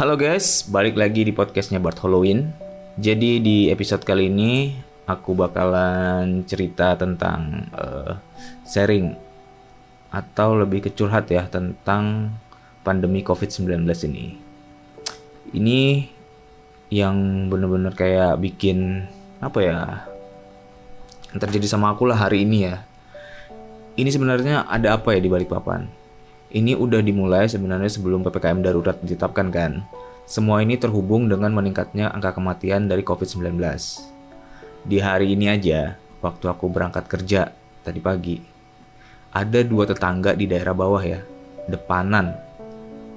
Halo guys, balik lagi di podcastnya Bart Halloween. Jadi di episode kali ini aku bakalan cerita tentang uh, sharing atau lebih ke curhat ya tentang pandemi COVID-19 ini. Ini yang bener-bener kayak bikin apa ya yang terjadi sama aku lah hari ini ya. Ini sebenarnya ada apa ya di balik papan? Ini udah dimulai sebenarnya sebelum PPKM darurat ditetapkan kan. Semua ini terhubung dengan meningkatnya angka kematian dari COVID-19. Di hari ini aja, waktu aku berangkat kerja tadi pagi, ada dua tetangga di daerah bawah ya, depanan.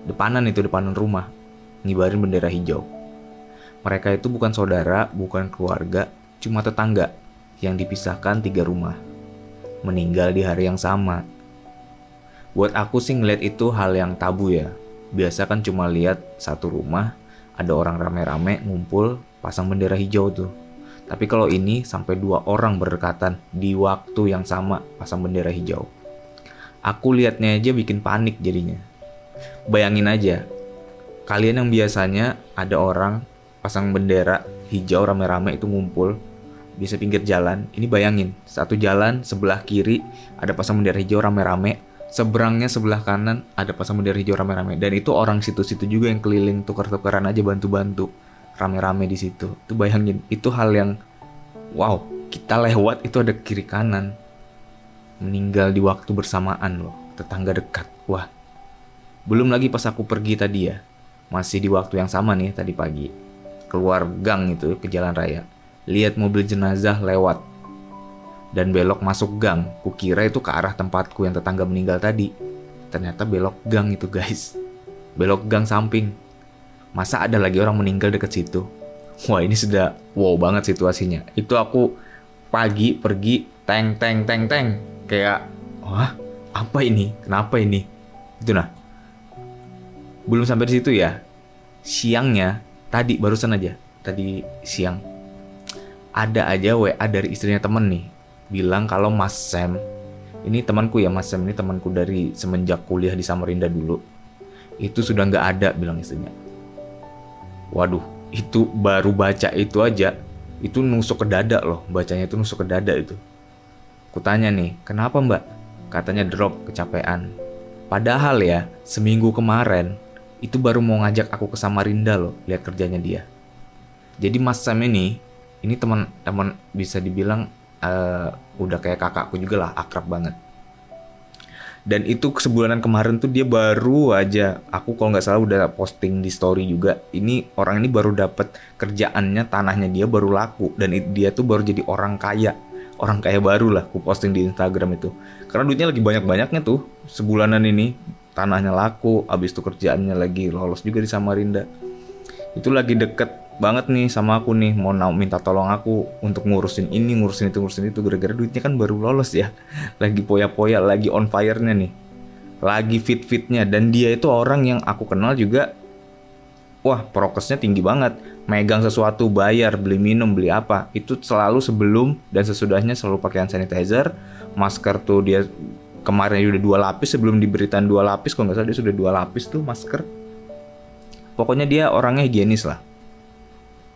Depanan itu depanan rumah, ngibarin bendera hijau. Mereka itu bukan saudara, bukan keluarga, cuma tetangga yang dipisahkan tiga rumah. Meninggal di hari yang sama, Buat aku sih ngeliat itu hal yang tabu ya. Biasa kan cuma lihat satu rumah, ada orang rame-rame ngumpul, pasang bendera hijau tuh. Tapi kalau ini sampai dua orang berdekatan di waktu yang sama pasang bendera hijau. Aku liatnya aja bikin panik jadinya. Bayangin aja, kalian yang biasanya ada orang pasang bendera hijau rame-rame itu ngumpul bisa pinggir jalan. Ini bayangin, satu jalan sebelah kiri ada pasang bendera hijau rame-rame, seberangnya sebelah kanan ada pasang bendera hijau rame-rame dan itu orang situ-situ juga yang keliling tukar-tukaran aja bantu-bantu rame-rame di situ. Itu bayangin, itu hal yang wow, kita lewat itu ada kiri kanan. Meninggal di waktu bersamaan loh, tetangga dekat. Wah. Belum lagi pas aku pergi tadi ya. Masih di waktu yang sama nih tadi pagi. Keluar gang itu ke jalan raya. Lihat mobil jenazah lewat dan belok masuk gang. Kukira itu ke arah tempatku yang tetangga meninggal tadi. Ternyata belok gang itu guys. Belok gang samping. Masa ada lagi orang meninggal deket situ? Wah ini sudah wow banget situasinya. Itu aku pagi pergi teng teng teng teng. Kayak wah apa ini? Kenapa ini? Itu nah. Belum sampai di situ ya. Siangnya tadi barusan aja. Tadi siang ada aja WA dari istrinya temen nih bilang kalau Mas Sam ini temanku ya Mas Sam ini temanku dari semenjak kuliah di Samarinda dulu. Itu sudah nggak ada bilang istrinya. Waduh itu baru baca itu aja itu nusuk ke dada loh bacanya itu nusuk ke dada itu. Kutanya nih kenapa mbak? Katanya drop kecapean. Padahal ya seminggu kemarin itu baru mau ngajak aku ke Samarinda loh lihat kerjanya dia. Jadi Mas Sam ini ini teman-teman bisa dibilang uh, udah kayak kakakku juga lah akrab banget. Dan itu sebulanan kemarin tuh dia baru aja aku kalau nggak salah udah posting di story juga ini orang ini baru dapat kerjaannya tanahnya dia baru laku dan dia tuh baru jadi orang kaya orang kaya baru lah aku posting di Instagram itu. Karena duitnya lagi banyak banyaknya tuh sebulanan ini tanahnya laku abis itu kerjaannya lagi lolos juga di Samarinda. Itu lagi deket banget nih sama aku nih mau minta tolong aku untuk ngurusin ini ngurusin itu ngurusin itu. Gara-gara duitnya kan baru lolos ya. Lagi poya-poya lagi on fire-nya nih. Lagi fit-fitnya. Dan dia itu orang yang aku kenal juga wah prokesnya tinggi banget. Megang sesuatu bayar beli minum beli apa. Itu selalu sebelum dan sesudahnya selalu pakai hand sanitizer. Masker tuh dia kemarin udah dua lapis sebelum diberikan dua lapis kalau nggak salah dia sudah dua lapis tuh masker. Pokoknya dia orangnya higienis lah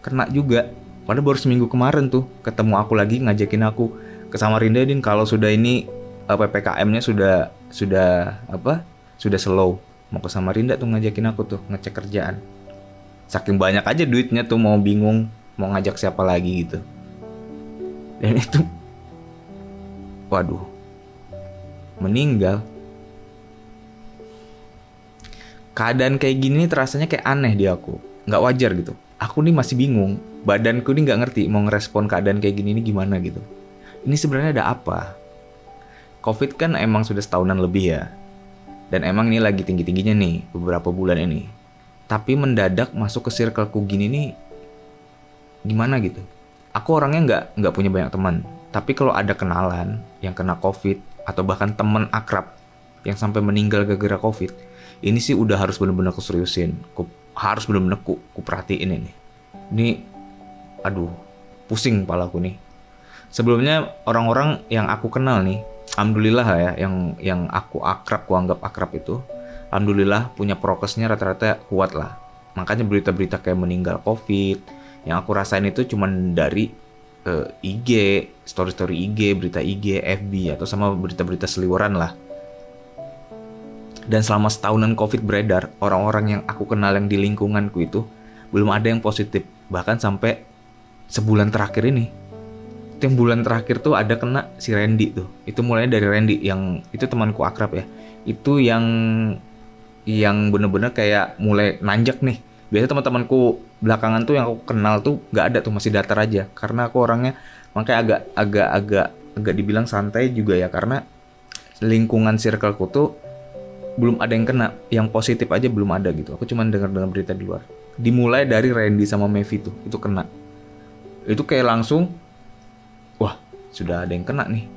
kena juga. Padahal baru seminggu kemarin tuh ketemu aku lagi ngajakin aku ke Samarinda din. Kalau sudah ini eh, ppkm-nya sudah sudah apa sudah slow. Mau ke Samarinda tuh ngajakin aku tuh ngecek kerjaan. Saking banyak aja duitnya tuh mau bingung mau ngajak siapa lagi gitu. Dan itu waduh meninggal. Keadaan kayak gini terasanya kayak aneh di aku. Nggak wajar gitu aku nih masih bingung badanku nih nggak ngerti mau ngerespon keadaan kayak gini ini gimana gitu. Ini sebenarnya ada apa? Covid kan emang sudah setahunan lebih ya. Dan emang ini lagi tinggi tingginya nih beberapa bulan ini. Tapi mendadak masuk ke circleku gini nih gimana gitu? Aku orangnya nggak nggak punya banyak teman. Tapi kalau ada kenalan yang kena covid atau bahkan teman akrab yang sampai meninggal gara-gara covid ini sih udah harus bener-bener aku seriusin harus bener-bener ku, ku perhatiin ini. Ini, aduh, pusing palaku nih. Sebelumnya orang-orang yang aku kenal nih, alhamdulillah ya, yang yang aku akrab, ku anggap akrab itu, alhamdulillah punya prokesnya rata-rata kuat lah. makanya berita-berita kayak meninggal covid yang aku rasain itu cuman dari uh, IG story-story IG berita IG FB atau sama berita-berita seliweran lah dan selama setahunan covid beredar orang-orang yang aku kenal yang di lingkunganku itu belum ada yang positif. Bahkan sampai sebulan terakhir ini. Yang bulan terakhir tuh ada kena si Randy tuh. Itu mulainya dari Randy yang itu temanku akrab ya. Itu yang yang bener-bener kayak mulai nanjak nih. Biasa teman-temanku belakangan tuh yang aku kenal tuh nggak ada tuh masih datar aja. Karena aku orangnya makanya agak agak agak agak dibilang santai juga ya. Karena lingkungan circleku tuh belum ada yang kena yang positif aja belum ada gitu. Aku cuma dengar dengar berita di luar. Dimulai dari Randy sama Mevi tuh itu kena. Itu kayak langsung wah sudah ada yang kena nih.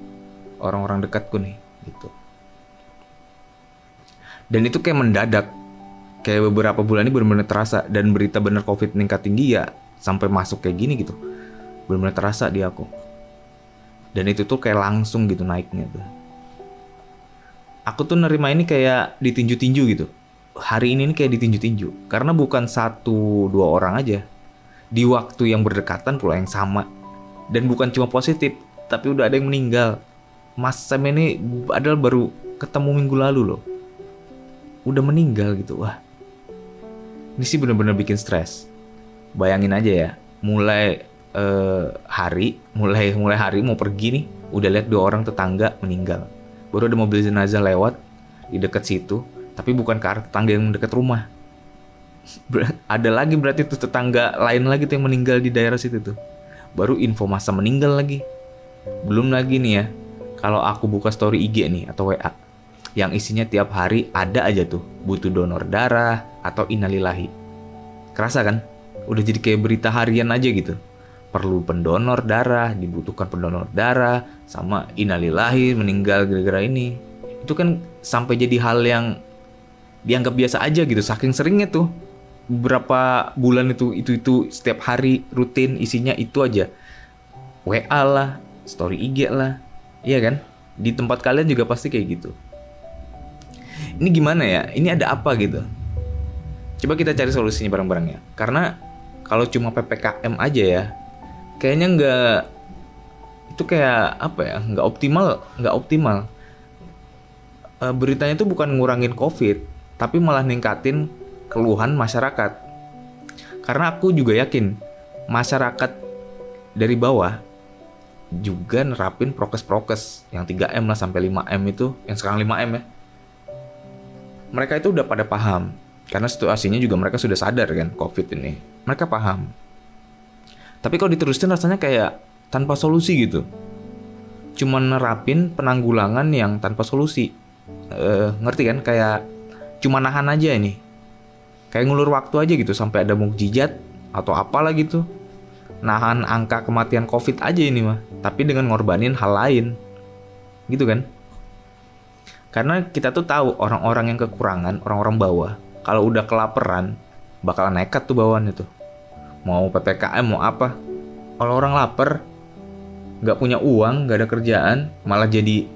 Orang-orang dekatku nih gitu. Dan itu kayak mendadak. Kayak beberapa bulan ini benar-benar terasa. Dan berita bener covid meningkat tinggi ya sampai masuk kayak gini gitu. Benar-benar terasa di aku. Dan itu tuh kayak langsung gitu naiknya tuh aku tuh nerima ini kayak ditinju-tinju gitu. Hari ini ini kayak ditinju-tinju. Karena bukan satu dua orang aja. Di waktu yang berdekatan pula yang sama. Dan bukan cuma positif tapi udah ada yang meninggal. Mas Sam ini adalah baru ketemu minggu lalu loh. Udah meninggal gitu wah. Ini sih bener-bener bikin stres. Bayangin aja ya mulai uh, hari mulai mulai hari mau pergi nih udah lihat dua orang tetangga meninggal baru ada mobil jenazah lewat di dekat situ tapi bukan ke arah tetangga yang dekat rumah ada lagi berarti tuh tetangga lain lagi tuh yang meninggal di daerah situ tuh baru info masa meninggal lagi. Belum lagi nih ya, kalau aku buka story IG nih atau WA, yang isinya tiap hari ada aja tuh butuh donor darah atau inalilahi. Kerasa kan? Udah jadi kayak berita harian aja gitu. Perlu pendonor darah, dibutuhkan pendonor darah, sama inalilahi meninggal gara-gara ini. Itu kan sampai jadi hal yang dianggap biasa aja gitu, saking seringnya tuh. Berapa bulan itu itu itu setiap hari rutin isinya itu aja. WA lah story IG lah iya kan? Di tempat kalian juga pasti kayak gitu. Ini gimana ya? Ini ada apa gitu? Coba kita cari solusinya bareng-bareng ya. Karena kalau cuma ppkm aja ya kayaknya nggak itu kayak apa ya nggak optimal nggak optimal e, beritanya itu bukan ngurangin covid tapi malah ningkatin keluhan masyarakat. Karena aku juga yakin masyarakat dari bawah juga nerapin prokes-prokes yang 3M lah sampai 5M itu, yang sekarang 5M ya. Mereka itu udah pada paham karena situasinya juga mereka sudah sadar kan COVID ini. Mereka paham. Tapi kalau diterusin rasanya kayak tanpa solusi gitu. Cuma nerapin penanggulangan yang tanpa solusi. Uh, ngerti kan? Kayak cuma nahan aja ini kayak ngulur waktu aja gitu sampai ada mukjizat atau apalah gitu nahan angka kematian covid aja ini mah tapi dengan ngorbanin hal lain gitu kan karena kita tuh tahu orang-orang yang kekurangan orang-orang bawah kalau udah kelaparan bakalan nekat tuh bawaan itu mau ppkm mau apa? Kalau orang lapar nggak punya uang nggak ada kerjaan malah jadi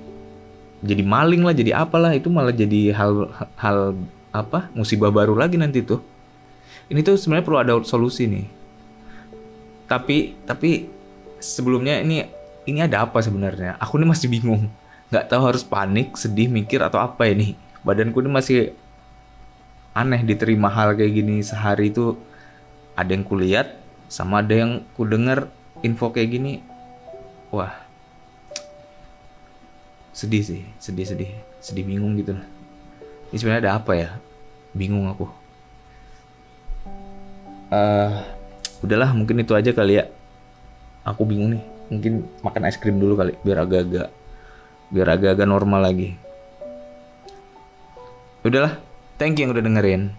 jadi maling lah jadi apalah. Itu malah jadi hal hal apa? Musibah baru lagi nanti tuh. Ini tuh sebenarnya perlu ada solusi nih. Tapi tapi sebelumnya ini ini ada apa sebenarnya? Aku ini masih bingung. Nggak tahu harus panik sedih mikir atau apa ini. Badanku ini masih aneh diterima hal kayak gini sehari itu ada yang kulihat sama ada yang ku dengar info kayak gini. Wah sedih sih sedih sedih sedih bingung gitu. Ini sebenarnya ada apa ya? Bingung aku. Uh, udahlah mungkin itu aja kali ya. Aku bingung nih mungkin makan es krim dulu kali biar agak-agak biar agak-agak normal lagi. Udahlah thank you yang udah dengerin